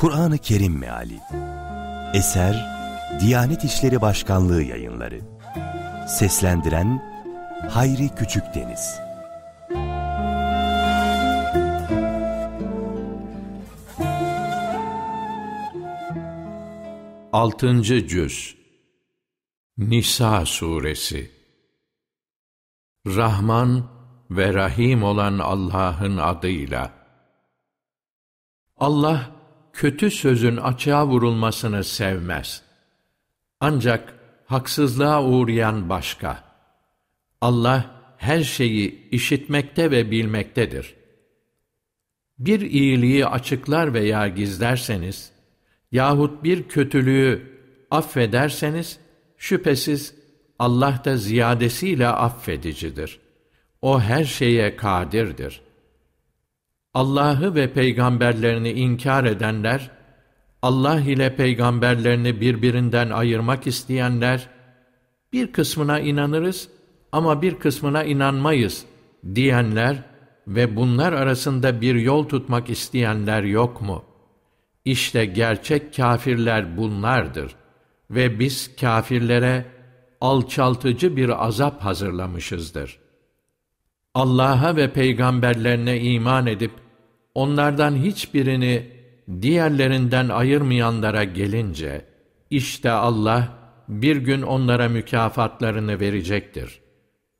Kur'an-ı Kerim Meali. Eser Diyanet İşleri Başkanlığı Yayınları. Seslendiren Hayri Küçükdeniz Altıncı Cüz. Nisa Suresi. Rahman ve Rahim olan Allah'ın adıyla. Allah kötü sözün açığa vurulmasını sevmez. Ancak haksızlığa uğrayan başka. Allah her şeyi işitmekte ve bilmektedir. Bir iyiliği açıklar veya gizlerseniz yahut bir kötülüğü affederseniz şüphesiz Allah da ziyadesiyle affedicidir. O her şeye kadirdir.'' Allah'ı ve peygamberlerini inkar edenler, Allah ile peygamberlerini birbirinden ayırmak isteyenler, bir kısmına inanırız ama bir kısmına inanmayız diyenler ve bunlar arasında bir yol tutmak isteyenler yok mu? İşte gerçek kafirler bunlardır ve biz kafirlere alçaltıcı bir azap hazırlamışızdır.'' Allah'a ve peygamberlerine iman edip onlardan hiçbirini diğerlerinden ayırmayanlara gelince işte Allah bir gün onlara mükafatlarını verecektir.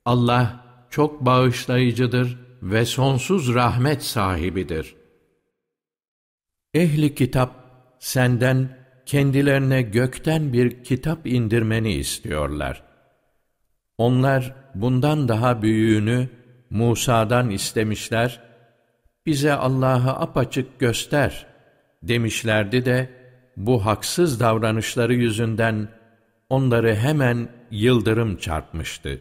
Allah çok bağışlayıcıdır ve sonsuz rahmet sahibidir. Ehli kitap senden kendilerine gökten bir kitap indirmeni istiyorlar. Onlar bundan daha büyüğünü Musa'dan istemişler, bize Allah'ı apaçık göster demişlerdi de, bu haksız davranışları yüzünden onları hemen yıldırım çarpmıştı.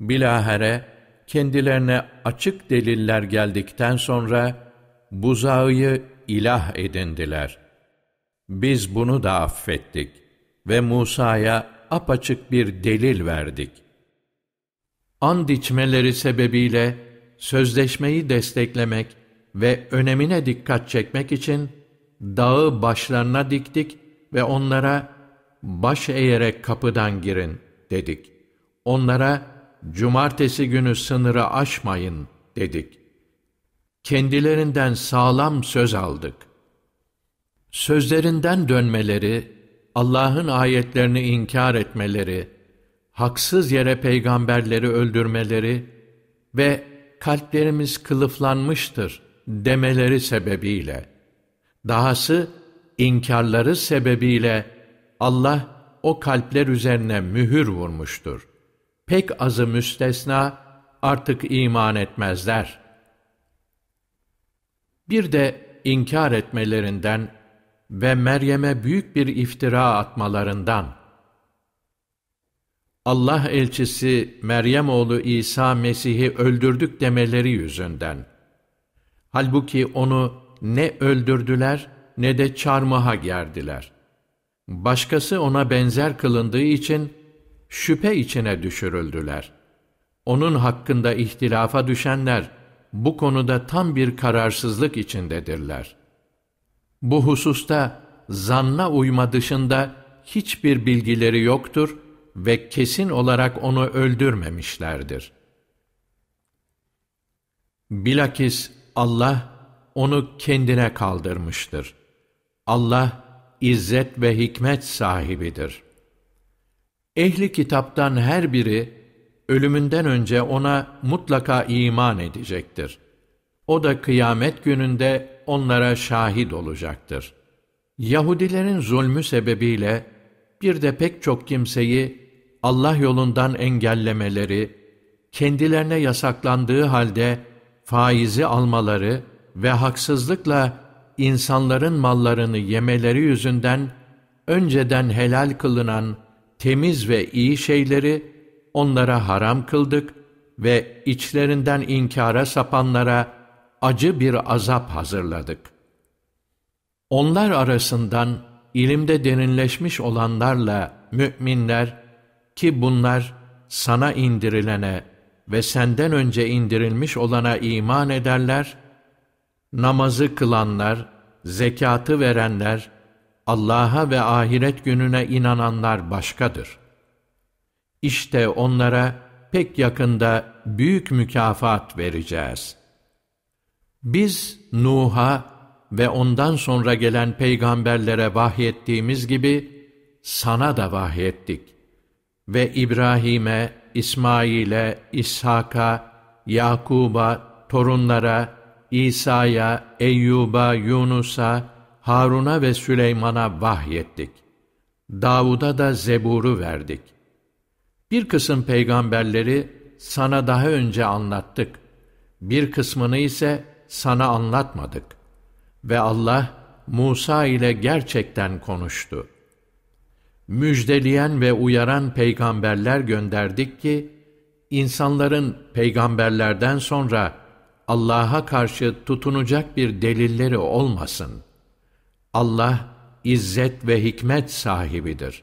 Bilahare kendilerine açık deliller geldikten sonra buzağıyı ilah edindiler. Biz bunu da affettik ve Musa'ya apaçık bir delil verdik and içmeleri sebebiyle sözleşmeyi desteklemek ve önemine dikkat çekmek için dağı başlarına diktik ve onlara baş eğerek kapıdan girin dedik. Onlara cumartesi günü sınırı aşmayın dedik. Kendilerinden sağlam söz aldık. Sözlerinden dönmeleri, Allah'ın ayetlerini inkar etmeleri, haksız yere peygamberleri öldürmeleri ve kalplerimiz kılıflanmıştır demeleri sebebiyle, dahası inkarları sebebiyle Allah o kalpler üzerine mühür vurmuştur. Pek azı müstesna artık iman etmezler. Bir de inkar etmelerinden ve Meryem'e büyük bir iftira atmalarından, Allah elçisi Meryem oğlu İsa Mesih'i öldürdük demeleri yüzünden. Halbuki onu ne öldürdüler ne de çarmıha gerdiler. Başkası ona benzer kılındığı için şüphe içine düşürüldüler. Onun hakkında ihtilafa düşenler bu konuda tam bir kararsızlık içindedirler. Bu hususta zanna uyma dışında hiçbir bilgileri yoktur ve kesin olarak onu öldürmemişlerdir. Bilakis Allah onu kendine kaldırmıştır. Allah izzet ve hikmet sahibidir. Ehli kitaptan her biri ölümünden önce ona mutlaka iman edecektir. O da kıyamet gününde onlara şahit olacaktır. Yahudilerin zulmü sebebiyle bir de pek çok kimseyi Allah yolundan engellemeleri, kendilerine yasaklandığı halde faizi almaları ve haksızlıkla insanların mallarını yemeleri yüzünden önceden helal kılınan temiz ve iyi şeyleri onlara haram kıldık ve içlerinden inkara sapanlara acı bir azap hazırladık. Onlar arasından ilimde derinleşmiş olanlarla müminler ki bunlar sana indirilene ve senden önce indirilmiş olana iman ederler, namazı kılanlar, zekatı verenler, Allah'a ve ahiret gününe inananlar başkadır. İşte onlara pek yakında büyük mükafat vereceğiz. Biz Nuh'a ve ondan sonra gelen peygamberlere vahyettiğimiz gibi sana da vahyettik. Ve İbrahim'e, İsmail'e, İshak'a, Yakub'a, torunlara, İsa'ya, Eyyub'a, Yunus'a, Harun'a ve Süleyman'a vahyettik. Davud'a da Zebur'u verdik. Bir kısım peygamberleri sana daha önce anlattık. Bir kısmını ise sana anlatmadık. Ve Allah Musa ile gerçekten konuştu. Müjdeleyen ve uyaran peygamberler gönderdik ki, insanların peygamberlerden sonra Allah'a karşı tutunacak bir delilleri olmasın. Allah izzet ve hikmet sahibidir.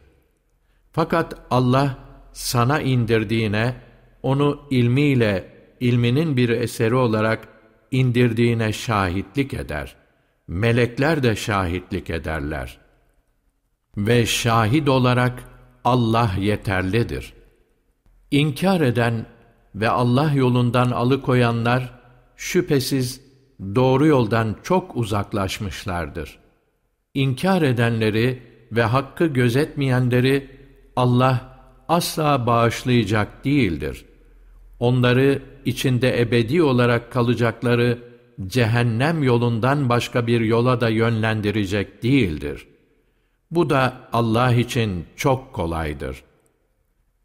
Fakat Allah sana indirdiğine, onu ilmiyle, ilminin bir eseri olarak indirdiğine şahitlik eder. Melekler de şahitlik ederler. Ve şahit olarak Allah yeterlidir. İnkar eden ve Allah yolundan alıkoyanlar, şüphesiz doğru yoldan çok uzaklaşmışlardır. İnkar edenleri ve hakkı gözetmeyenleri Allah asla bağışlayacak değildir. Onları içinde ebedi olarak kalacakları cehennem yolundan başka bir yola da yönlendirecek değildir. Bu da Allah için çok kolaydır.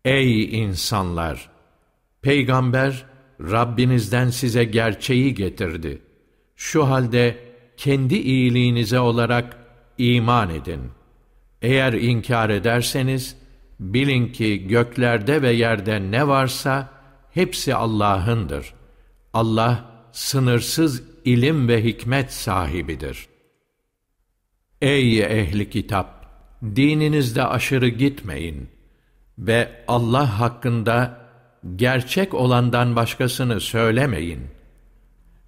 Ey insanlar! Peygamber, Rabbinizden size gerçeği getirdi. Şu halde kendi iyiliğinize olarak iman edin. Eğer inkar ederseniz, bilin ki göklerde ve yerde ne varsa hepsi Allah'ındır. Allah sınırsız ilim ve hikmet sahibidir. Ey ehli kitap! Dininizde aşırı gitmeyin ve Allah hakkında gerçek olandan başkasını söylemeyin.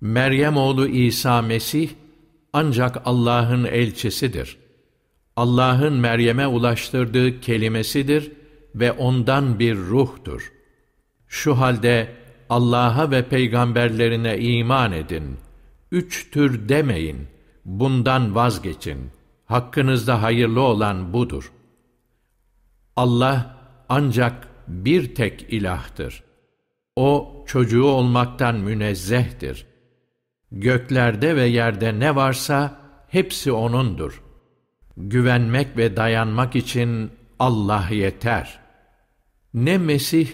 Meryem oğlu İsa Mesih ancak Allah'ın elçisidir. Allah'ın Meryem'e ulaştırdığı kelimesidir ve ondan bir ruhtur. Şu halde Allah'a ve peygamberlerine iman edin. Üç tür demeyin. Bundan vazgeçin. Hakkınızda hayırlı olan budur. Allah ancak bir tek ilahtır. O çocuğu olmaktan münezzehtir. Göklerde ve yerde ne varsa hepsi O'nundur. Güvenmek ve dayanmak için Allah yeter. Ne Mesih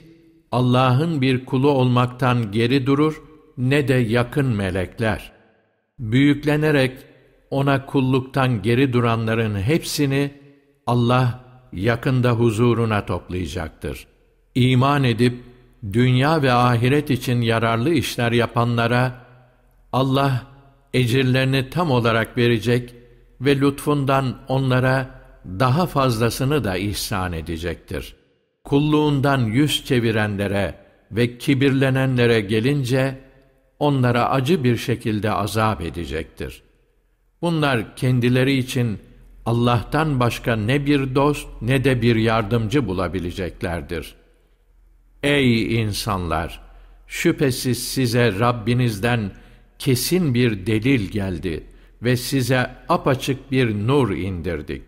Allah'ın bir kulu olmaktan geri durur ne de yakın melekler. Büyüklenerek ona kulluktan geri duranların hepsini Allah yakında huzuruna toplayacaktır. İman edip dünya ve ahiret için yararlı işler yapanlara Allah ecirlerini tam olarak verecek ve lütfundan onlara daha fazlasını da ihsan edecektir. Kulluğundan yüz çevirenlere ve kibirlenenlere gelince onlara acı bir şekilde azap edecektir. Bunlar kendileri için Allah'tan başka ne bir dost ne de bir yardımcı bulabileceklerdir.'' Ey insanlar! Şüphesiz size Rabbinizden kesin bir delil geldi ve size apaçık bir nur indirdik.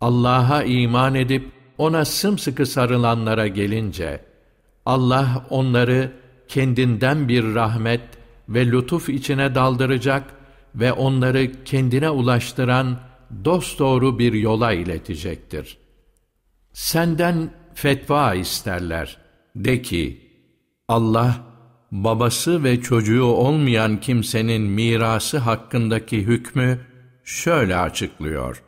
Allah'a iman edip ona sımsıkı sarılanlara gelince, Allah onları kendinden bir rahmet ve lütuf içine daldıracak ve onları kendine ulaştıran dosdoğru bir yola iletecektir. Senden fetva isterler.'' De ki, Allah, babası ve çocuğu olmayan kimsenin mirası hakkındaki hükmü şöyle açıklıyor.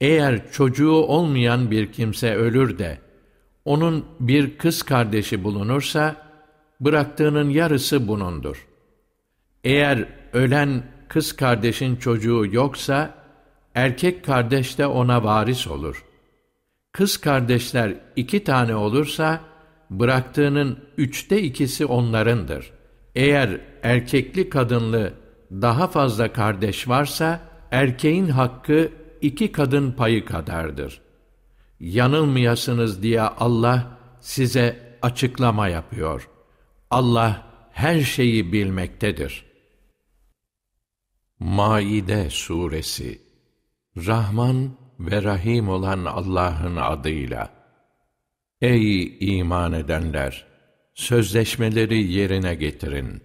Eğer çocuğu olmayan bir kimse ölür de, onun bir kız kardeşi bulunursa, bıraktığının yarısı bunundur. Eğer ölen kız kardeşin çocuğu yoksa, erkek kardeş de ona varis olur. Kız kardeşler iki tane olursa, bıraktığının üçte ikisi onlarındır. Eğer erkekli kadınlı daha fazla kardeş varsa, erkeğin hakkı iki kadın payı kadardır. Yanılmayasınız diye Allah size açıklama yapıyor. Allah her şeyi bilmektedir. Maide Suresi Rahman ve Rahim olan Allah'ın adıyla Ey iman edenler! Sözleşmeleri yerine getirin.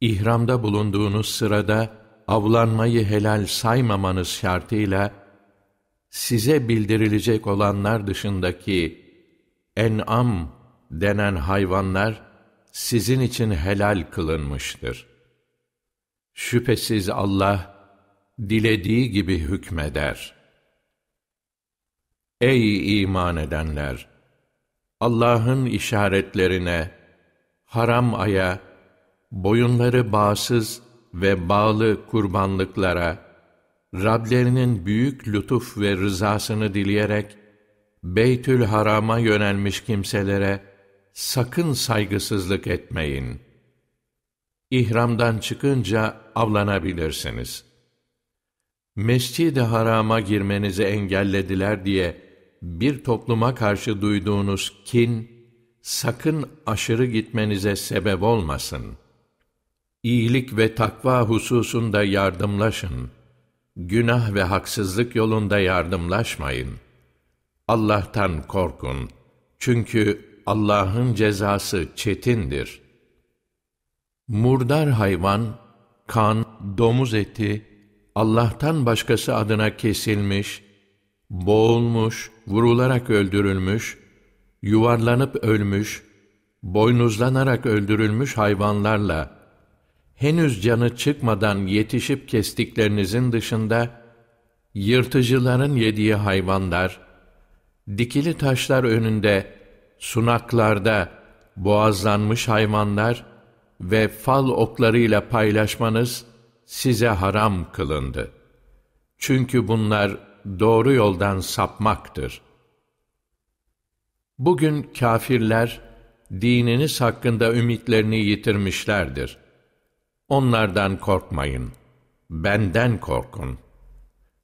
İhramda bulunduğunuz sırada avlanmayı helal saymamanız şartıyla size bildirilecek olanlar dışındaki en'am denen hayvanlar sizin için helal kılınmıştır. Şüphesiz Allah dilediği gibi hükmeder. Ey iman edenler! Allah'ın işaretlerine, haram aya, boyunları bağsız ve bağlı kurbanlıklara, Rablerinin büyük lütuf ve rızasını dileyerek, Beytül Haram'a yönelmiş kimselere sakın saygısızlık etmeyin. İhramdan çıkınca avlanabilirsiniz. Mescid-i Haram'a girmenizi engellediler diye bir topluma karşı duyduğunuz kin, sakın aşırı gitmenize sebep olmasın. İyilik ve takva hususunda yardımlaşın. Günah ve haksızlık yolunda yardımlaşmayın. Allah'tan korkun. Çünkü Allah'ın cezası çetindir. Murdar hayvan, kan, domuz eti, Allah'tan başkası adına kesilmiş, boğulmuş, vurularak öldürülmüş, yuvarlanıp ölmüş, boynuzlanarak öldürülmüş hayvanlarla, henüz canı çıkmadan yetişip kestiklerinizin dışında, yırtıcıların yediği hayvanlar, dikili taşlar önünde, sunaklarda boğazlanmış hayvanlar ve fal oklarıyla paylaşmanız size haram kılındı. Çünkü bunlar doğru yoldan sapmaktır. Bugün kâfirler, dininiz hakkında ümitlerini yitirmişlerdir. Onlardan korkmayın, benden korkun.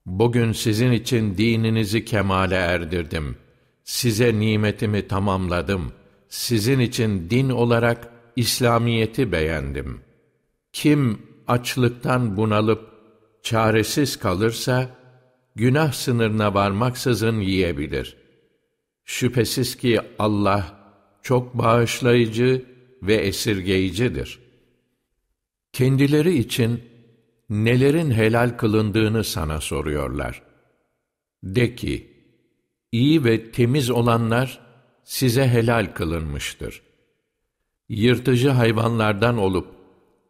Bugün sizin için dininizi kemale erdirdim. Size nimetimi tamamladım. Sizin için din olarak İslamiyeti beğendim. Kim açlıktan bunalıp çaresiz kalırsa, günah sınırına varmaksızın yiyebilir. Şüphesiz ki Allah çok bağışlayıcı ve esirgeyicidir. Kendileri için nelerin helal kılındığını sana soruyorlar. De ki, iyi ve temiz olanlar size helal kılınmıştır. Yırtıcı hayvanlardan olup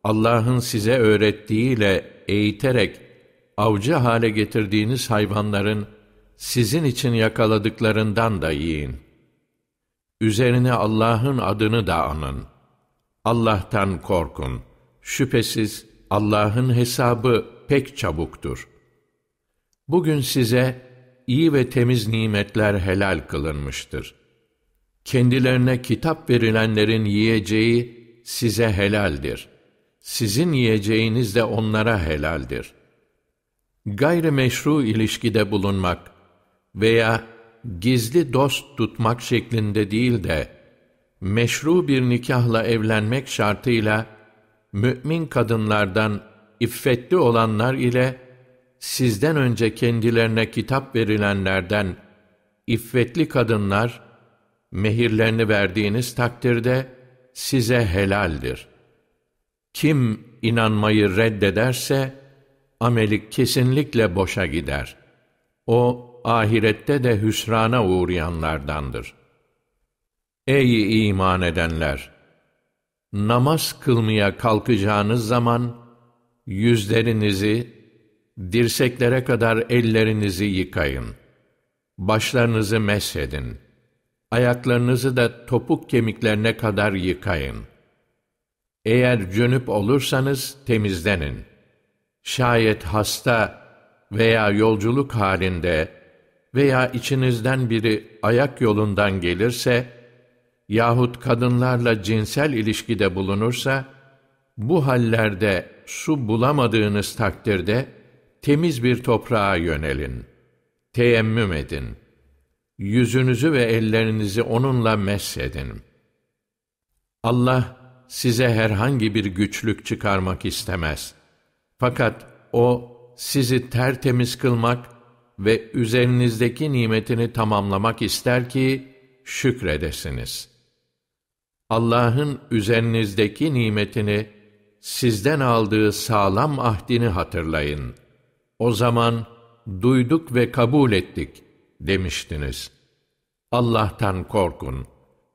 Allah'ın size öğrettiğiyle eğiterek avcı hale getirdiğiniz hayvanların sizin için yakaladıklarından da yiyin. Üzerine Allah'ın adını da anın. Allah'tan korkun. Şüphesiz Allah'ın hesabı pek çabuktur. Bugün size iyi ve temiz nimetler helal kılınmıştır. Kendilerine kitap verilenlerin yiyeceği size helaldir. Sizin yiyeceğiniz de onlara helaldir gayrimeşru ilişkide bulunmak veya gizli dost tutmak şeklinde değil de meşru bir nikahla evlenmek şartıyla mümin kadınlardan iffetli olanlar ile sizden önce kendilerine kitap verilenlerden iffetli kadınlar mehirlerini verdiğiniz takdirde size helaldir. Kim inanmayı reddederse ameli kesinlikle boşa gider. O, ahirette de hüsrana uğrayanlardandır. Ey iman edenler! Namaz kılmaya kalkacağınız zaman, yüzlerinizi, dirseklere kadar ellerinizi yıkayın. Başlarınızı mesedin. Ayaklarınızı da topuk kemiklerine kadar yıkayın. Eğer cönüp olursanız temizlenin. Şayet hasta veya yolculuk halinde veya içinizden biri ayak yolundan gelirse yahut kadınlarla cinsel ilişkide bulunursa, bu hallerde su bulamadığınız takdirde temiz bir toprağa yönelin. Teyemmüm edin. Yüzünüzü ve ellerinizi onunla mesedin. Allah size herhangi bir güçlük çıkarmak istemez. Fakat O sizi tertemiz kılmak ve üzerinizdeki nimetini tamamlamak ister ki şükredesiniz. Allah'ın üzerinizdeki nimetini sizden aldığı sağlam ahdini hatırlayın. O zaman duyduk ve kabul ettik demiştiniz. Allah'tan korkun.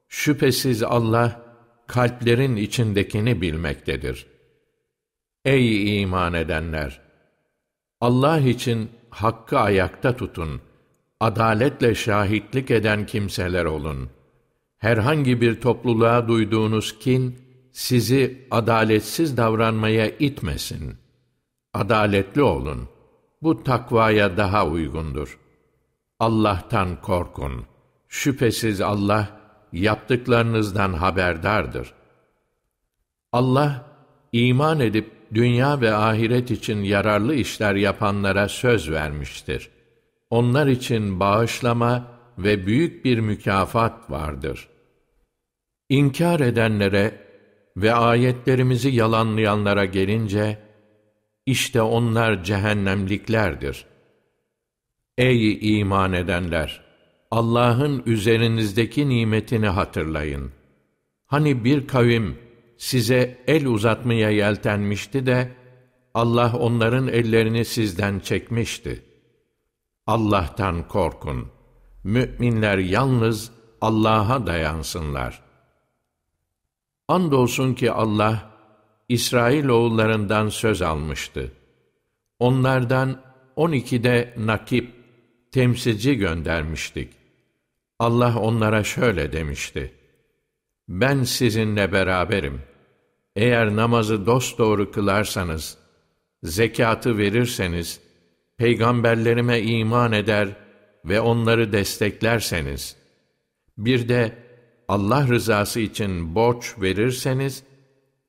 Şüphesiz Allah kalplerin içindekini bilmektedir. Ey iman edenler! Allah için hakkı ayakta tutun. Adaletle şahitlik eden kimseler olun. Herhangi bir topluluğa duyduğunuz kin, sizi adaletsiz davranmaya itmesin. Adaletli olun. Bu takvaya daha uygundur. Allah'tan korkun. Şüphesiz Allah, yaptıklarınızdan haberdardır. Allah, iman edip dünya ve ahiret için yararlı işler yapanlara söz vermiştir. Onlar için bağışlama ve büyük bir mükafat vardır. İnkar edenlere ve ayetlerimizi yalanlayanlara gelince, işte onlar cehennemliklerdir. Ey iman edenler! Allah'ın üzerinizdeki nimetini hatırlayın. Hani bir kavim size el uzatmaya yeltenmişti de, Allah onların ellerini sizden çekmişti. Allah'tan korkun. Mü'minler yalnız Allah'a dayansınlar. Andolsun ki Allah, İsrail oğullarından söz almıştı. Onlardan on ikide nakip, temsilci göndermiştik. Allah onlara şöyle demişti. Ben sizinle beraberim. Eğer namazı dosdoğru kılarsanız, zekatı verirseniz, peygamberlerime iman eder ve onları desteklerseniz, bir de Allah rızası için borç verirseniz,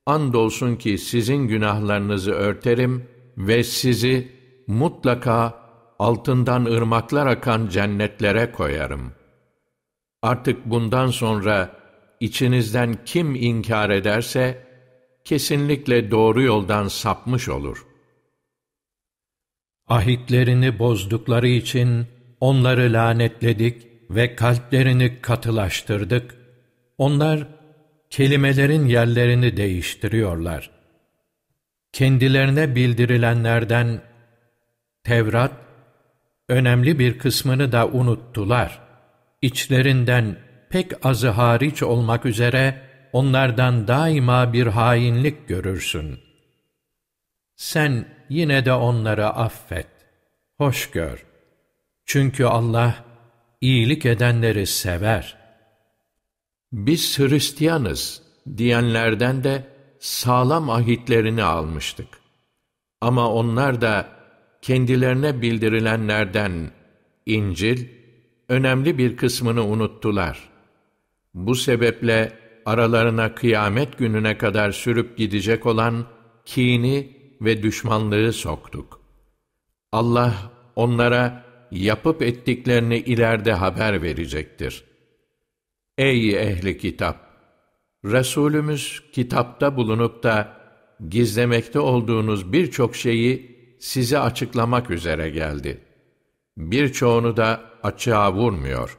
andolsun ki sizin günahlarınızı örterim ve sizi mutlaka altından ırmaklar akan cennetlere koyarım. Artık bundan sonra içinizden kim inkar ederse, kesinlikle doğru yoldan sapmış olur. Ahitlerini bozdukları için onları lanetledik ve kalplerini katılaştırdık. Onlar kelimelerin yerlerini değiştiriyorlar. Kendilerine bildirilenlerden Tevrat, önemli bir kısmını da unuttular. İçlerinden pek azı hariç olmak üzere onlardan daima bir hainlik görürsün. Sen yine de onları affet, hoş gör. Çünkü Allah iyilik edenleri sever. Biz Hristiyanız diyenlerden de sağlam ahitlerini almıştık. Ama onlar da kendilerine bildirilenlerden İncil, önemli bir kısmını unuttular. Bu sebeple aralarına kıyamet gününe kadar sürüp gidecek olan kini ve düşmanlığı soktuk. Allah onlara yapıp ettiklerini ileride haber verecektir. Ey ehli kitap! Resulümüz kitapta bulunup da gizlemekte olduğunuz birçok şeyi size açıklamak üzere geldi. Birçoğunu da açığa vurmuyor.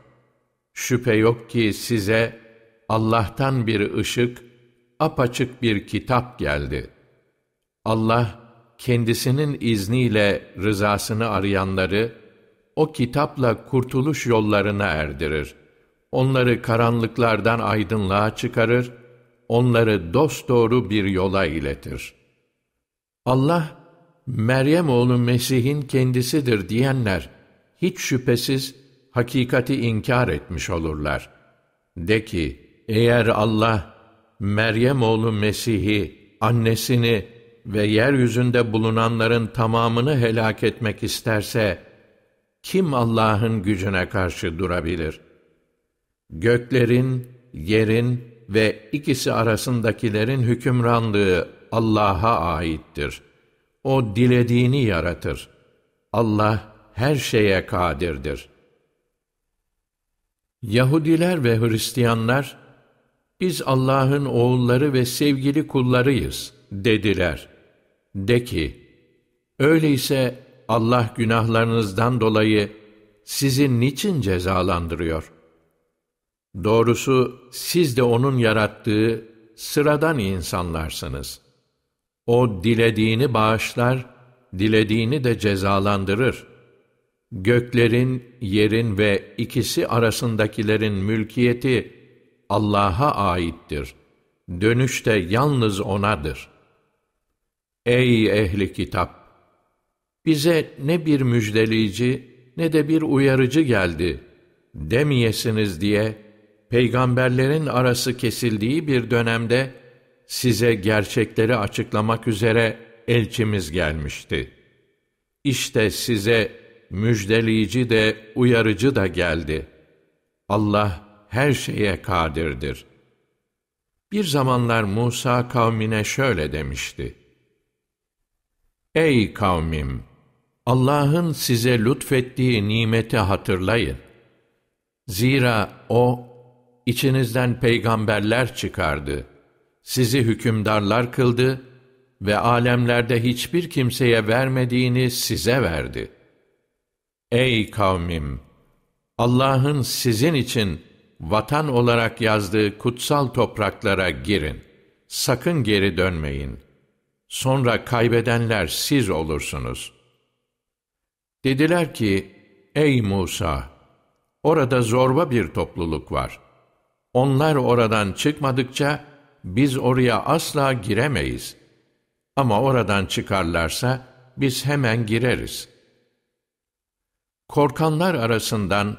Şüphe yok ki size Allah'tan bir ışık, apaçık bir kitap geldi. Allah, kendisinin izniyle rızasını arayanları, o kitapla kurtuluş yollarına erdirir. Onları karanlıklardan aydınlığa çıkarır, onları dosdoğru bir yola iletir. Allah, Meryem oğlu Mesih'in kendisidir diyenler, hiç şüphesiz hakikati inkar etmiş olurlar. De ki, eğer Allah Meryem oğlu Mesih'i, annesini ve yeryüzünde bulunanların tamamını helak etmek isterse, kim Allah'ın gücüne karşı durabilir? Göklerin, yerin ve ikisi arasındakilerin hükümranlığı Allah'a aittir. O dilediğini yaratır. Allah her şeye kadirdir. Yahudiler ve Hristiyanlar, biz Allah'ın oğulları ve sevgili kullarıyız dediler. De ki, öyleyse Allah günahlarınızdan dolayı sizi niçin cezalandırıyor? Doğrusu siz de O'nun yarattığı sıradan insanlarsınız. O dilediğini bağışlar, dilediğini de cezalandırır. Göklerin, yerin ve ikisi arasındakilerin mülkiyeti Allah'a aittir. Dönüş de yalnız O'nadır. Ey ehli kitap! Bize ne bir müjdeleyici ne de bir uyarıcı geldi demeyesiniz diye peygamberlerin arası kesildiği bir dönemde size gerçekleri açıklamak üzere elçimiz gelmişti. İşte size müjdeleyici de uyarıcı da geldi. Allah her şeye kadirdir. Bir zamanlar Musa kavmine şöyle demişti. Ey kavmim! Allah'ın size lütfettiği nimeti hatırlayın. Zira O, içinizden peygamberler çıkardı, sizi hükümdarlar kıldı ve alemlerde hiçbir kimseye vermediğini size verdi. Ey kavmim! Allah'ın sizin için vatan olarak yazdığı kutsal topraklara girin. Sakın geri dönmeyin. Sonra kaybedenler siz olursunuz. Dediler ki, Ey Musa! Orada zorba bir topluluk var. Onlar oradan çıkmadıkça biz oraya asla giremeyiz. Ama oradan çıkarlarsa biz hemen gireriz. Korkanlar arasından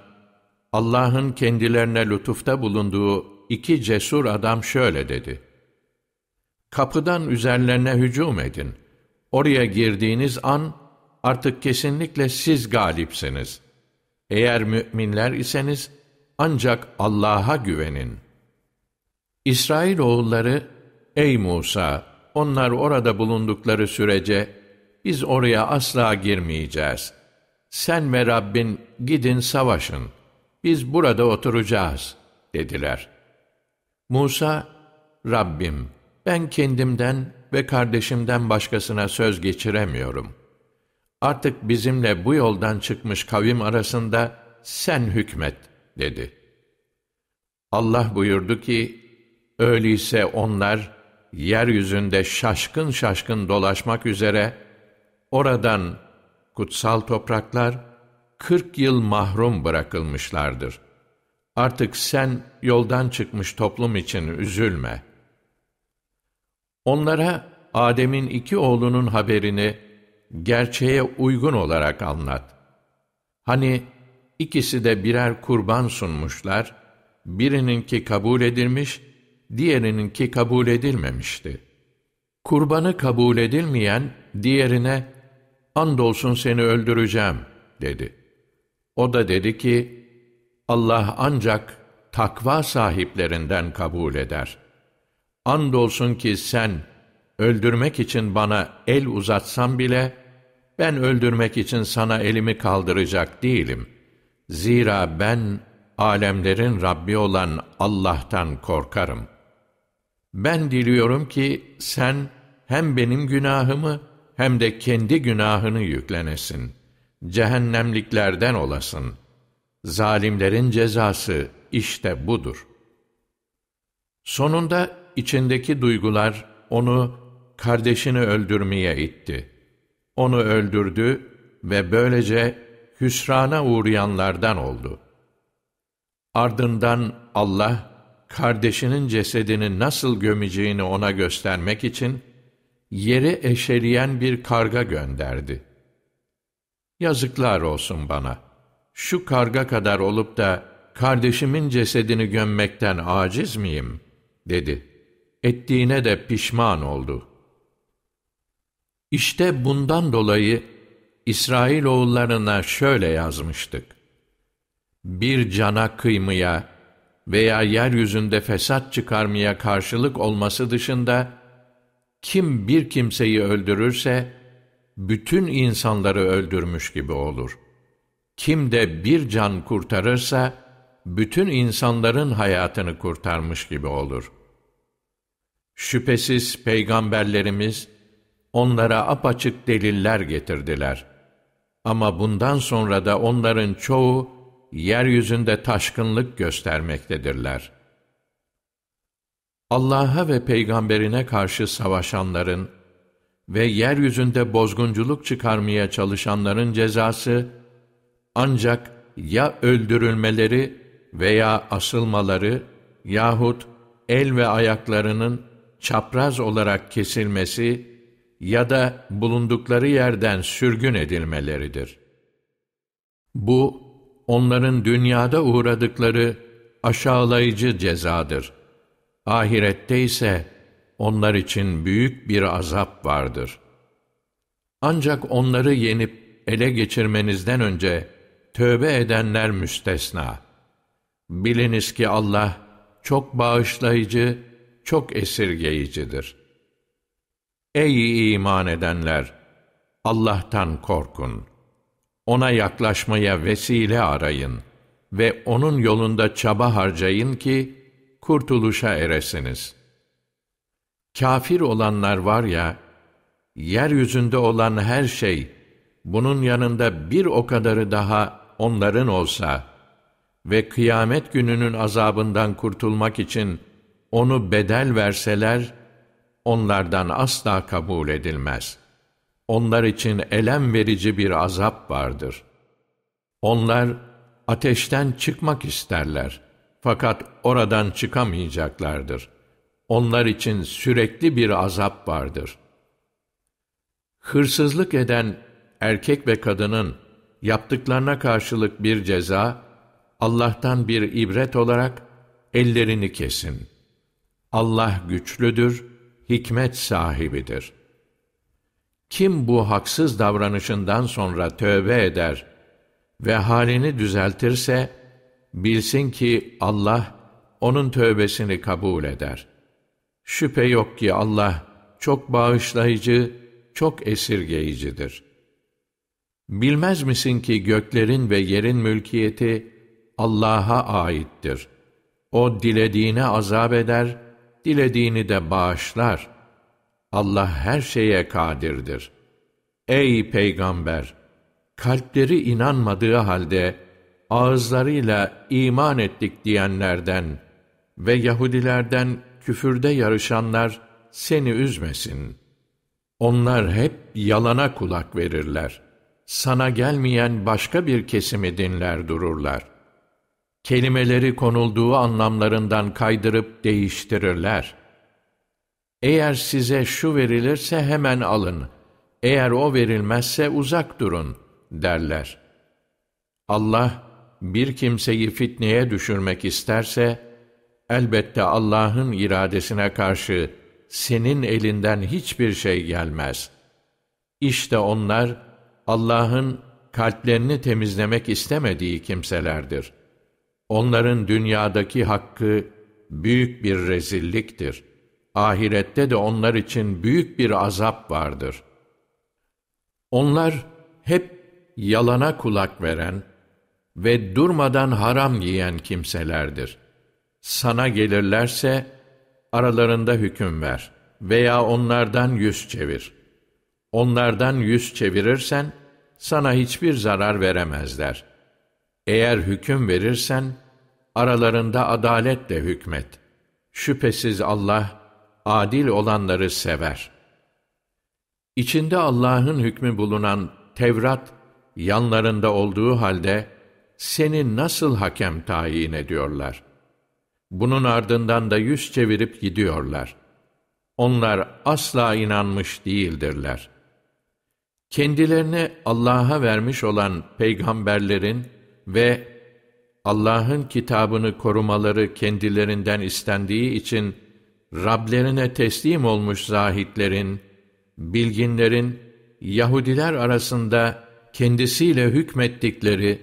Allah'ın kendilerine lütufta bulunduğu iki cesur adam şöyle dedi. Kapıdan üzerlerine hücum edin. Oraya girdiğiniz an artık kesinlikle siz galipsiniz. Eğer müminler iseniz ancak Allah'a güvenin. İsrail oğulları, ey Musa, onlar orada bulundukları sürece biz oraya asla girmeyeceğiz. Sen ve Rabbin gidin savaşın. Biz burada oturacağız, dediler. Musa, Rabbim, ben kendimden ve kardeşimden başkasına söz geçiremiyorum. Artık bizimle bu yoldan çıkmış kavim arasında sen hükmet, dedi. Allah buyurdu ki, öyleyse onlar, yeryüzünde şaşkın şaşkın dolaşmak üzere, oradan kutsal topraklar, kırk yıl mahrum bırakılmışlardır. Artık sen yoldan çıkmış toplum için üzülme. Onlara Adem'in iki oğlunun haberini gerçeğe uygun olarak anlat. Hani ikisi de birer kurban sunmuşlar, birininki kabul edilmiş, diğerininki kabul edilmemişti. Kurbanı kabul edilmeyen diğerine andolsun seni öldüreceğim dedi. O da dedi ki Allah ancak takva sahiplerinden kabul eder. Andolsun ki sen öldürmek için bana el uzatsan bile ben öldürmek için sana elimi kaldıracak değilim. Zira ben alemlerin Rabbi olan Allah'tan korkarım. Ben diliyorum ki sen hem benim günahımı hem de kendi günahını yüklenesin. Cehennemliklerden olasın. Zalimlerin cezası işte budur. Sonunda içindeki duygular onu kardeşini öldürmeye itti. Onu öldürdü ve böylece hüsrana uğrayanlardan oldu. Ardından Allah, kardeşinin cesedini nasıl gömeceğini ona göstermek için, yeri eşeleyen bir karga gönderdi. Yazıklar olsun bana. Şu karga kadar olup da kardeşimin cesedini gömmekten aciz miyim? dedi. Ettiğine de pişman oldu. İşte bundan dolayı İsrail oğullarına şöyle yazmıştık. Bir cana kıymaya veya yeryüzünde fesat çıkarmaya karşılık olması dışında kim bir kimseyi öldürürse bütün insanları öldürmüş gibi olur. Kim de bir can kurtarırsa, bütün insanların hayatını kurtarmış gibi olur. Şüphesiz peygamberlerimiz, onlara apaçık deliller getirdiler. Ama bundan sonra da onların çoğu, yeryüzünde taşkınlık göstermektedirler. Allah'a ve peygamberine karşı savaşanların ve yeryüzünde bozgunculuk çıkarmaya çalışanların cezası, ancak ya öldürülmeleri veya asılmaları yahut el ve ayaklarının çapraz olarak kesilmesi ya da bulundukları yerden sürgün edilmeleridir. Bu, onların dünyada uğradıkları aşağılayıcı cezadır. Ahirette ise onlar için büyük bir azap vardır. Ancak onları yenip ele geçirmenizden önce tövbe edenler müstesna. Biliniz ki Allah çok bağışlayıcı, çok esirgeyicidir. Ey iman edenler! Allah'tan korkun. Ona yaklaşmaya vesile arayın ve O'nun yolunda çaba harcayın ki kurtuluşa eresiniz. Kafir olanlar var ya, yeryüzünde olan her şey, bunun yanında bir o kadarı daha onların olsa ve kıyamet gününün azabından kurtulmak için onu bedel verseler, onlardan asla kabul edilmez. Onlar için elem verici bir azap vardır. Onlar ateşten çıkmak isterler. Fakat oradan çıkamayacaklardır. Onlar için sürekli bir azap vardır. Hırsızlık eden erkek ve kadının yaptıklarına karşılık bir ceza, Allah'tan bir ibret olarak ellerini kesin. Allah güçlüdür, hikmet sahibidir. Kim bu haksız davranışından sonra tövbe eder ve halini düzeltirse, bilsin ki Allah onun tövbesini kabul eder. Şüphe yok ki Allah çok bağışlayıcı, çok esirgeyicidir. Bilmez misin ki göklerin ve yerin mülkiyeti Allah'a aittir. O dilediğine azap eder, dilediğini de bağışlar. Allah her şeye kadirdir. Ey Peygamber! Kalpleri inanmadığı halde, ağızlarıyla iman ettik diyenlerden ve Yahudilerden küfürde yarışanlar seni üzmesin. Onlar hep yalana kulak verirler. Sana gelmeyen başka bir kesimi dinler dururlar. Kelimeleri konulduğu anlamlarından kaydırıp değiştirirler. Eğer size şu verilirse hemen alın, eğer o verilmezse uzak durun derler. Allah, bir kimseyi fitneye düşürmek isterse, elbette Allah'ın iradesine karşı senin elinden hiçbir şey gelmez. İşte onlar, Allah'ın kalplerini temizlemek istemediği kimselerdir. Onların dünyadaki hakkı büyük bir rezilliktir. Ahirette de onlar için büyük bir azap vardır. Onlar hep yalana kulak veren, ve durmadan haram yiyen kimselerdir. Sana gelirlerse aralarında hüküm ver veya onlardan yüz çevir. Onlardan yüz çevirirsen sana hiçbir zarar veremezler. Eğer hüküm verirsen aralarında adaletle hükmet. Şüphesiz Allah adil olanları sever. İçinde Allah'ın hükmü bulunan Tevrat yanlarında olduğu halde seni nasıl hakem tayin ediyorlar? Bunun ardından da yüz çevirip gidiyorlar. Onlar asla inanmış değildirler. Kendilerini Allah'a vermiş olan peygamberlerin ve Allah'ın kitabını korumaları kendilerinden istendiği için Rablerine teslim olmuş zahitlerin, bilginlerin, Yahudiler arasında kendisiyle hükmettikleri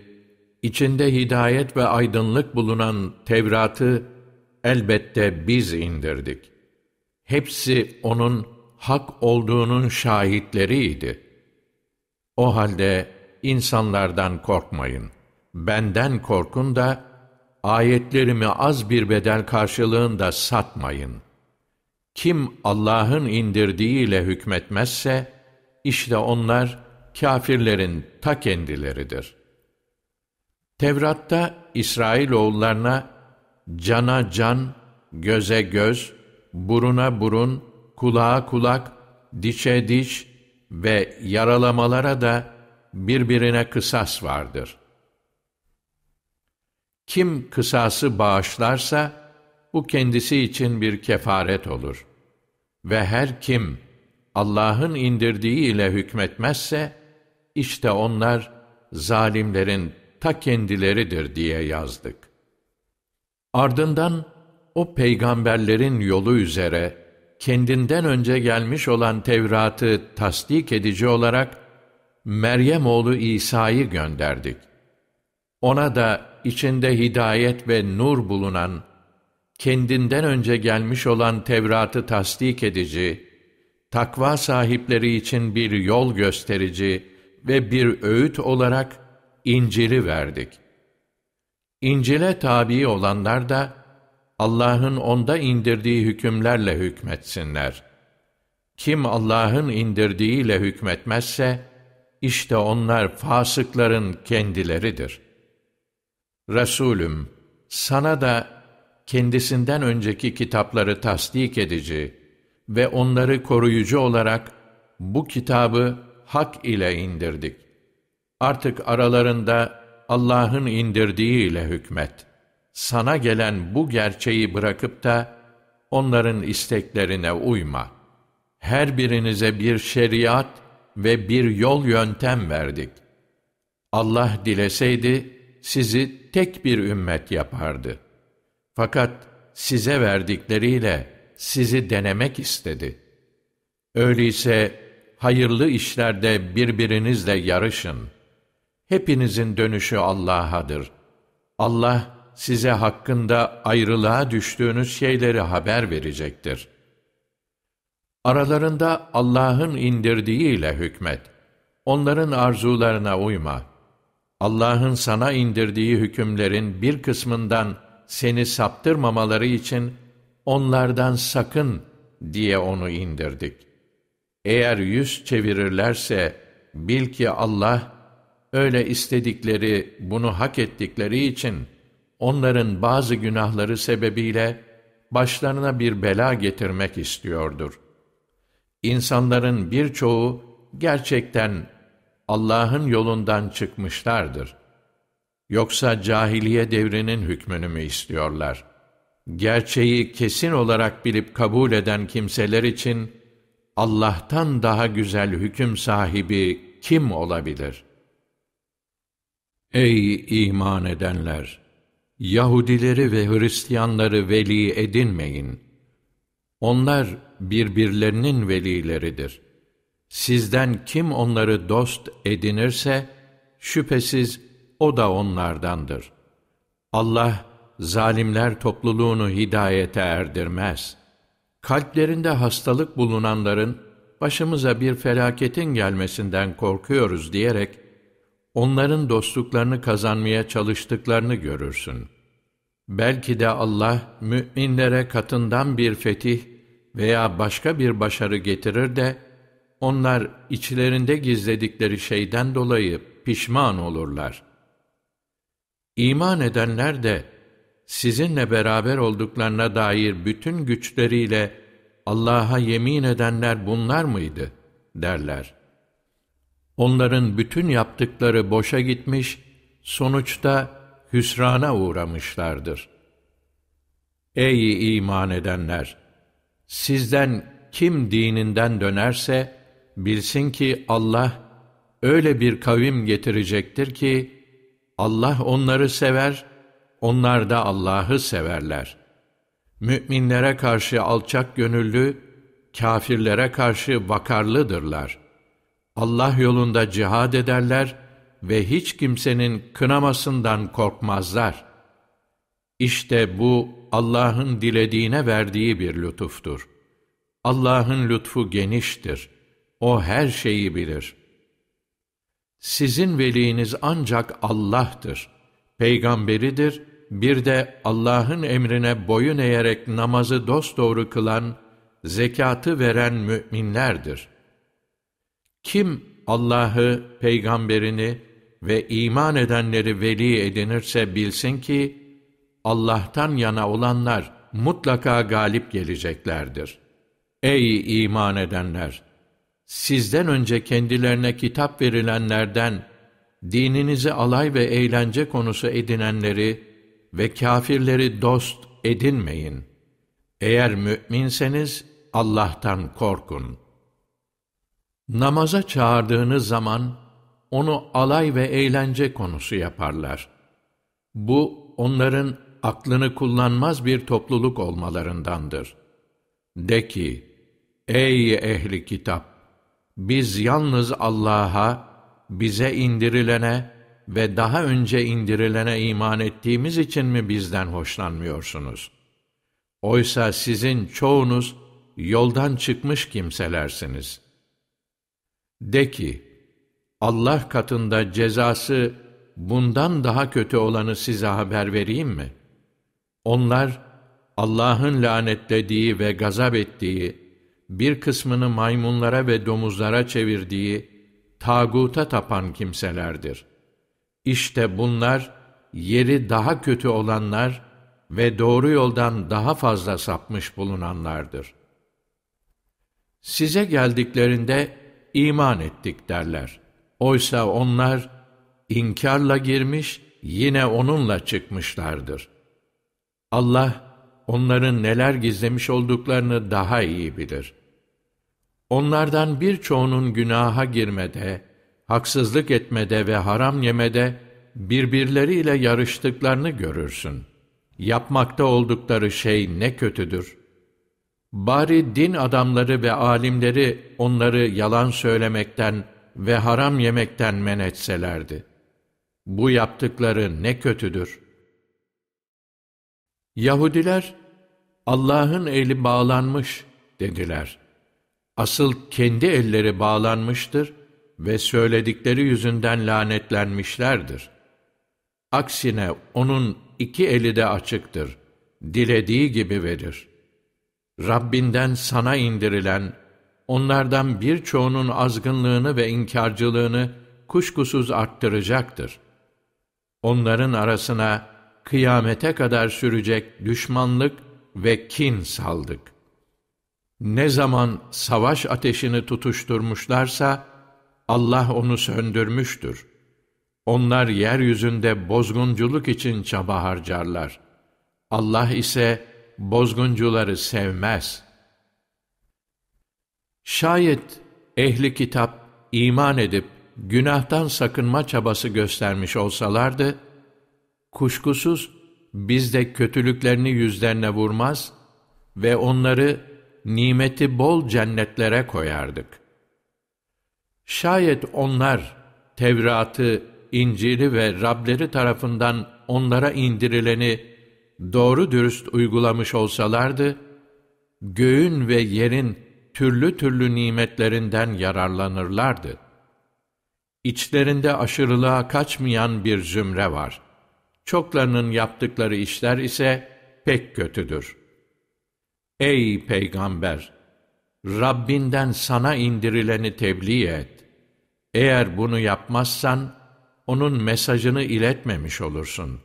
içinde hidayet ve aydınlık bulunan Tevrat'ı elbette biz indirdik. Hepsi onun hak olduğunun şahitleriydi. O halde insanlardan korkmayın. Benden korkun da ayetlerimi az bir bedel karşılığında satmayın. Kim Allah'ın indirdiğiyle hükmetmezse, işte onlar kâfirlerin ta kendileridir. Tevrat'ta İsrailoğullarına cana can, göze göz, buruna burun, kulağa kulak, dişe diş ve yaralamalara da birbirine kısas vardır. Kim kısası bağışlarsa, bu kendisi için bir kefaret olur. Ve her kim Allah'ın indirdiği ile hükmetmezse, işte onlar zalimlerin ta kendileridir diye yazdık. Ardından o peygamberlerin yolu üzere kendinden önce gelmiş olan Tevrat'ı tasdik edici olarak Meryem oğlu İsa'yı gönderdik. Ona da içinde hidayet ve nur bulunan, kendinden önce gelmiş olan Tevrat'ı tasdik edici, takva sahipleri için bir yol gösterici ve bir öğüt olarak İncil'i verdik. İncil'e tabi olanlar da Allah'ın onda indirdiği hükümlerle hükmetsinler. Kim Allah'ın indirdiğiyle hükmetmezse, işte onlar fasıkların kendileridir. Resulüm, sana da kendisinden önceki kitapları tasdik edici ve onları koruyucu olarak bu kitabı hak ile indirdik. Artık aralarında Allah'ın indirdiği ile hükmet. Sana gelen bu gerçeği bırakıp da onların isteklerine uyma. Her birinize bir şeriat ve bir yol yöntem verdik. Allah dileseydi sizi tek bir ümmet yapardı. Fakat size verdikleriyle sizi denemek istedi. Öyleyse hayırlı işlerde birbirinizle yarışın. Hepinizin dönüşü Allah'adır. Allah size hakkında ayrılığa düştüğünüz şeyleri haber verecektir. Aralarında Allah'ın indirdiğiyle hükmet. Onların arzularına uyma. Allah'ın sana indirdiği hükümlerin bir kısmından seni saptırmamaları için onlardan sakın diye onu indirdik. Eğer yüz çevirirlerse bil ki Allah öyle istedikleri, bunu hak ettikleri için onların bazı günahları sebebiyle başlarına bir bela getirmek istiyordur. İnsanların birçoğu gerçekten Allah'ın yolundan çıkmışlardır. Yoksa cahiliye devrinin hükmünü mü istiyorlar? Gerçeği kesin olarak bilip kabul eden kimseler için Allah'tan daha güzel hüküm sahibi kim olabilir? Ey iman edenler! Yahudileri ve Hristiyanları veli edinmeyin. Onlar birbirlerinin velileridir. Sizden kim onları dost edinirse, şüphesiz o da onlardandır. Allah, zalimler topluluğunu hidayete erdirmez. Kalplerinde hastalık bulunanların, başımıza bir felaketin gelmesinden korkuyoruz diyerek, onların dostluklarını kazanmaya çalıştıklarını görürsün. Belki de Allah, müminlere katından bir fetih veya başka bir başarı getirir de, onlar içlerinde gizledikleri şeyden dolayı pişman olurlar. İman edenler de, sizinle beraber olduklarına dair bütün güçleriyle Allah'a yemin edenler bunlar mıydı? derler. Onların bütün yaptıkları boşa gitmiş, sonuçta hüsrana uğramışlardır. Ey iman edenler! Sizden kim dininden dönerse, bilsin ki Allah öyle bir kavim getirecektir ki, Allah onları sever, onlar da Allah'ı severler. Müminlere karşı alçak gönüllü, kâfirlere karşı vakarlıdırlar. Allah yolunda cihad ederler ve hiç kimsenin kınamasından korkmazlar. İşte bu Allah'ın dilediğine verdiği bir lütuftur. Allah'ın lütfu geniştir. O her şeyi bilir. Sizin veliniz ancak Allah'tır. Peygamberidir, bir de Allah'ın emrine boyun eğerek namazı dosdoğru kılan, zekatı veren müminlerdir. Kim Allah'ı, peygamberini ve iman edenleri veli edinirse bilsin ki, Allah'tan yana olanlar mutlaka galip geleceklerdir. Ey iman edenler! Sizden önce kendilerine kitap verilenlerden, dininizi alay ve eğlence konusu edinenleri ve kâfirleri dost edinmeyin. Eğer mü'minseniz Allah'tan korkun. Namaza çağırdığınız zaman, onu alay ve eğlence konusu yaparlar. Bu, onların aklını kullanmaz bir topluluk olmalarındandır. De ki, ey ehli kitap! Biz yalnız Allah'a, bize indirilene ve daha önce indirilene iman ettiğimiz için mi bizden hoşlanmıyorsunuz? Oysa sizin çoğunuz yoldan çıkmış kimselersiniz. De ki, Allah katında cezası bundan daha kötü olanı size haber vereyim mi? Onlar, Allah'ın lanetlediği ve gazap ettiği, bir kısmını maymunlara ve domuzlara çevirdiği, tağuta tapan kimselerdir. İşte bunlar, yeri daha kötü olanlar ve doğru yoldan daha fazla sapmış bulunanlardır. Size geldiklerinde iman ettik derler. Oysa onlar inkarla girmiş, yine onunla çıkmışlardır. Allah onların neler gizlemiş olduklarını daha iyi bilir. Onlardan birçoğunun günaha girmede, haksızlık etmede ve haram yemede birbirleriyle yarıştıklarını görürsün. Yapmakta oldukları şey ne kötüdür. Bari din adamları ve alimleri onları yalan söylemekten ve haram yemekten men etselerdi. Bu yaptıkları ne kötüdür. Yahudiler, Allah'ın eli bağlanmış dediler. Asıl kendi elleri bağlanmıştır ve söyledikleri yüzünden lanetlenmişlerdir. Aksine onun iki eli de açıktır. Dilediği gibi verir. Rabbinden sana indirilen, onlardan birçoğunun azgınlığını ve inkarcılığını kuşkusuz arttıracaktır. Onların arasına kıyamete kadar sürecek düşmanlık ve kin saldık. Ne zaman savaş ateşini tutuşturmuşlarsa, Allah onu söndürmüştür. Onlar yeryüzünde bozgunculuk için çaba harcarlar. Allah ise bozguncuları sevmez. Şayet ehli kitap iman edip günahtan sakınma çabası göstermiş olsalardı, kuşkusuz biz de kötülüklerini yüzlerine vurmaz ve onları nimeti bol cennetlere koyardık. Şayet onlar Tevrat'ı, İncil'i ve Rableri tarafından onlara indirileni doğru dürüst uygulamış olsalardı, göğün ve yerin türlü türlü nimetlerinden yararlanırlardı. İçlerinde aşırılığa kaçmayan bir zümre var. Çoklarının yaptıkları işler ise pek kötüdür. Ey Peygamber! Rabbinden sana indirileni tebliğ et. Eğer bunu yapmazsan, onun mesajını iletmemiş olursun.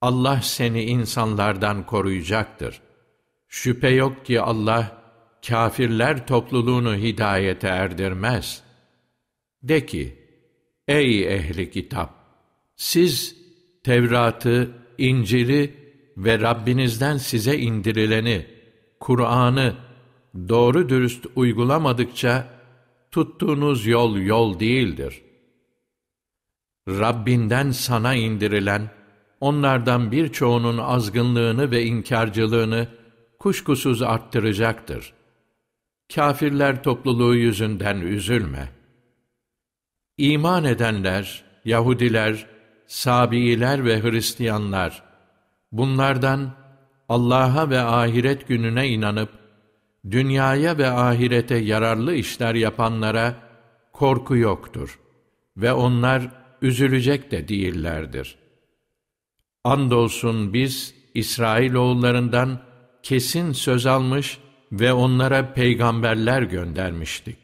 Allah seni insanlardan koruyacaktır. Şüphe yok ki Allah, kafirler topluluğunu hidayete erdirmez. De ki, ey ehli kitap! Siz Tevrat'ı, İncil'i ve Rabbinizden size indirileni, Kur'an'ı doğru dürüst uygulamadıkça tuttuğunuz yol yol değildir. Rabbinden sana indirilen, onlardan birçoğunun azgınlığını ve inkarcılığını kuşkusuz arttıracaktır. Kafirler topluluğu yüzünden üzülme. İman edenler, Yahudiler, Sabiiler ve Hristiyanlar, bunlardan Allah'a ve ahiret gününe inanıp, dünyaya ve ahirete yararlı işler yapanlara korku yoktur. ve onlar üzülecek de değillerdir. Andolsun biz İsrailoğullarından kesin söz almış ve onlara peygamberler göndermiştik.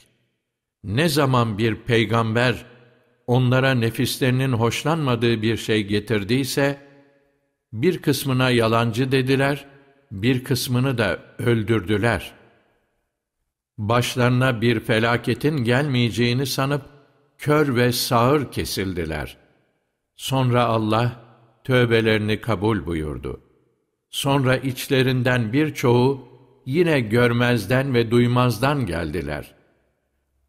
Ne zaman bir peygamber onlara nefislerinin hoşlanmadığı bir şey getirdiyse, bir kısmına yalancı dediler, bir kısmını da öldürdüler. Başlarına bir felaketin gelmeyeceğini sanıp, kör ve sağır kesildiler. Sonra Allah, tövbelerini kabul buyurdu. Sonra içlerinden birçoğu, yine görmezden ve duymazdan geldiler.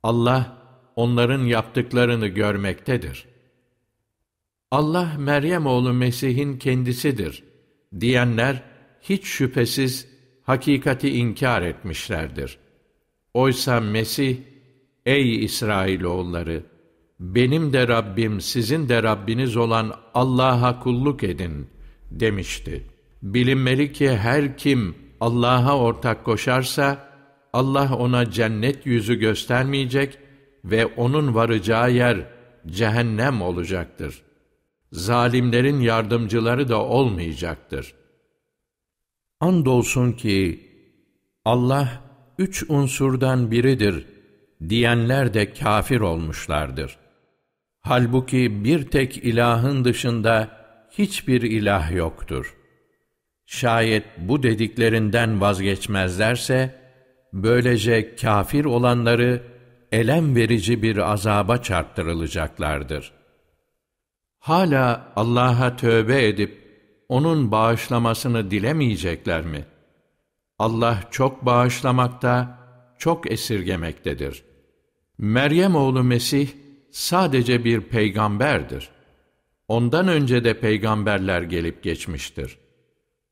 Allah, onların yaptıklarını görmektedir. Allah Meryem oğlu Mesih'in kendisidir diyenler hiç şüphesiz hakikati inkar etmişlerdir. Oysa Mesih, ey İsrailoğulları, benim de Rabbim sizin de Rabbiniz olan Allah'a kulluk edin demişti. Bilinmeli ki her kim Allah'a ortak koşarsa, Allah ona cennet yüzü göstermeyecek ve onun varacağı yer cehennem olacaktır. Zalimlerin yardımcıları da olmayacaktır. Andolsun ki Allah üç unsurdan biridir diyenler de kafir olmuşlardır. Halbuki bir tek ilahın dışında hiçbir ilah yoktur. Şayet bu dediklerinden vazgeçmezlerse, böylece kafir olanları elem verici bir azaba çarptırılacaklardır. Hala Allah'a tövbe edip, O'nun bağışlamasını dilemeyecekler mi? Allah çok bağışlamakta, çok esirgemektedir. Meryem oğlu Mesih, sadece bir peygamberdir. Ondan önce de peygamberler gelip geçmiştir.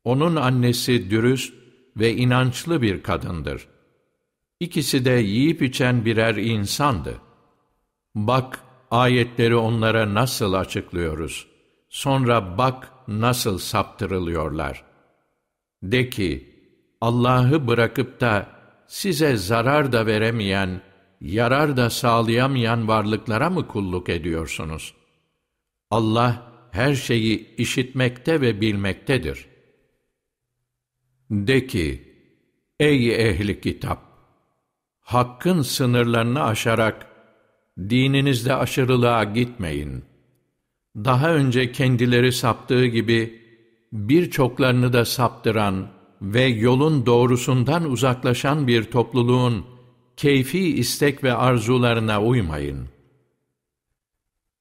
Onun annesi dürüst ve inançlı bir kadındır. İkisi de yiyip içen birer insandı. Bak, ayetleri onlara nasıl açıklıyoruz. Sonra bak nasıl saptırılıyorlar. De ki, Allah'ı bırakıp da size zarar da veremeyen, yarar da sağlayamayan varlıklara mı kulluk ediyorsunuz? Allah her şeyi işitmekte ve bilmektedir. De ki, ey ehli kitap! Hakkın sınırlarını aşarak, dininizde aşırılığa gitmeyin. Daha önce kendileri saptığı gibi, birçoklarını da saptıran ve yolun doğrusundan uzaklaşan bir topluluğun keyfi istek ve arzularına uymayın.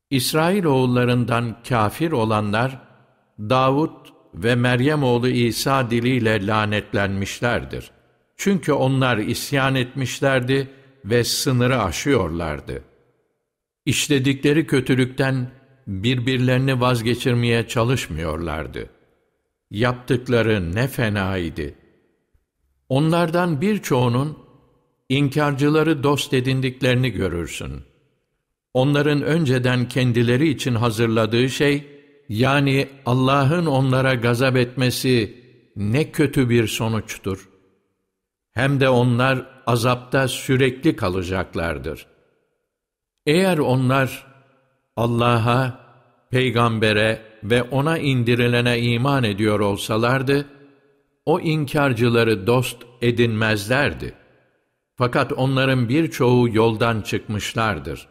İsrail oğullarından kafir olanlar, Davud ve Meryem oğlu İsa diliyle lanetlenmişlerdir. Çünkü onlar isyan etmişlerdi ve sınırı aşıyorlardı. İşledikleri kötülükten birbirlerini vazgeçirmeye çalışmıyorlardı. Yaptıkları ne fenaydı. Onlardan birçoğunun inkarcıları dost edindiklerini görürsün. Onların önceden kendileri için hazırladığı şey, yani Allah'ın onlara gazap etmesi ne kötü bir sonuçtur. Hem de onlar azapta sürekli kalacaklardır. Eğer onlar Allah'a, peygambere ve ona indirilene iman ediyor olsalardı, o inkarcıları dost edinmezlerdi. Fakat onların birçoğu yoldan çıkmışlardır.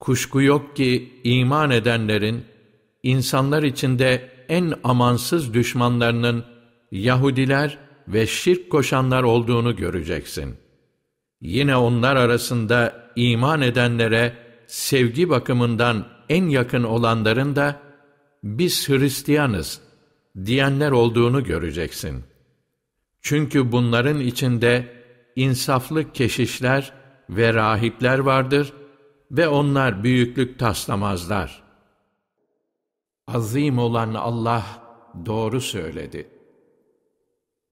Kuşku yok ki iman edenlerin, insanlar içinde en amansız düşmanlarının Yahudiler ve şirk koşanlar olduğunu göreceksin. Yine onlar arasında iman edenlere sevgi bakımından en yakın olanların da biz Hristiyanız diyenler olduğunu göreceksin. Çünkü bunların içinde insaflı keşişler ve rahipler vardır ve onlar büyüklük taslamazlar. Azim olan Allah doğru söyledi.''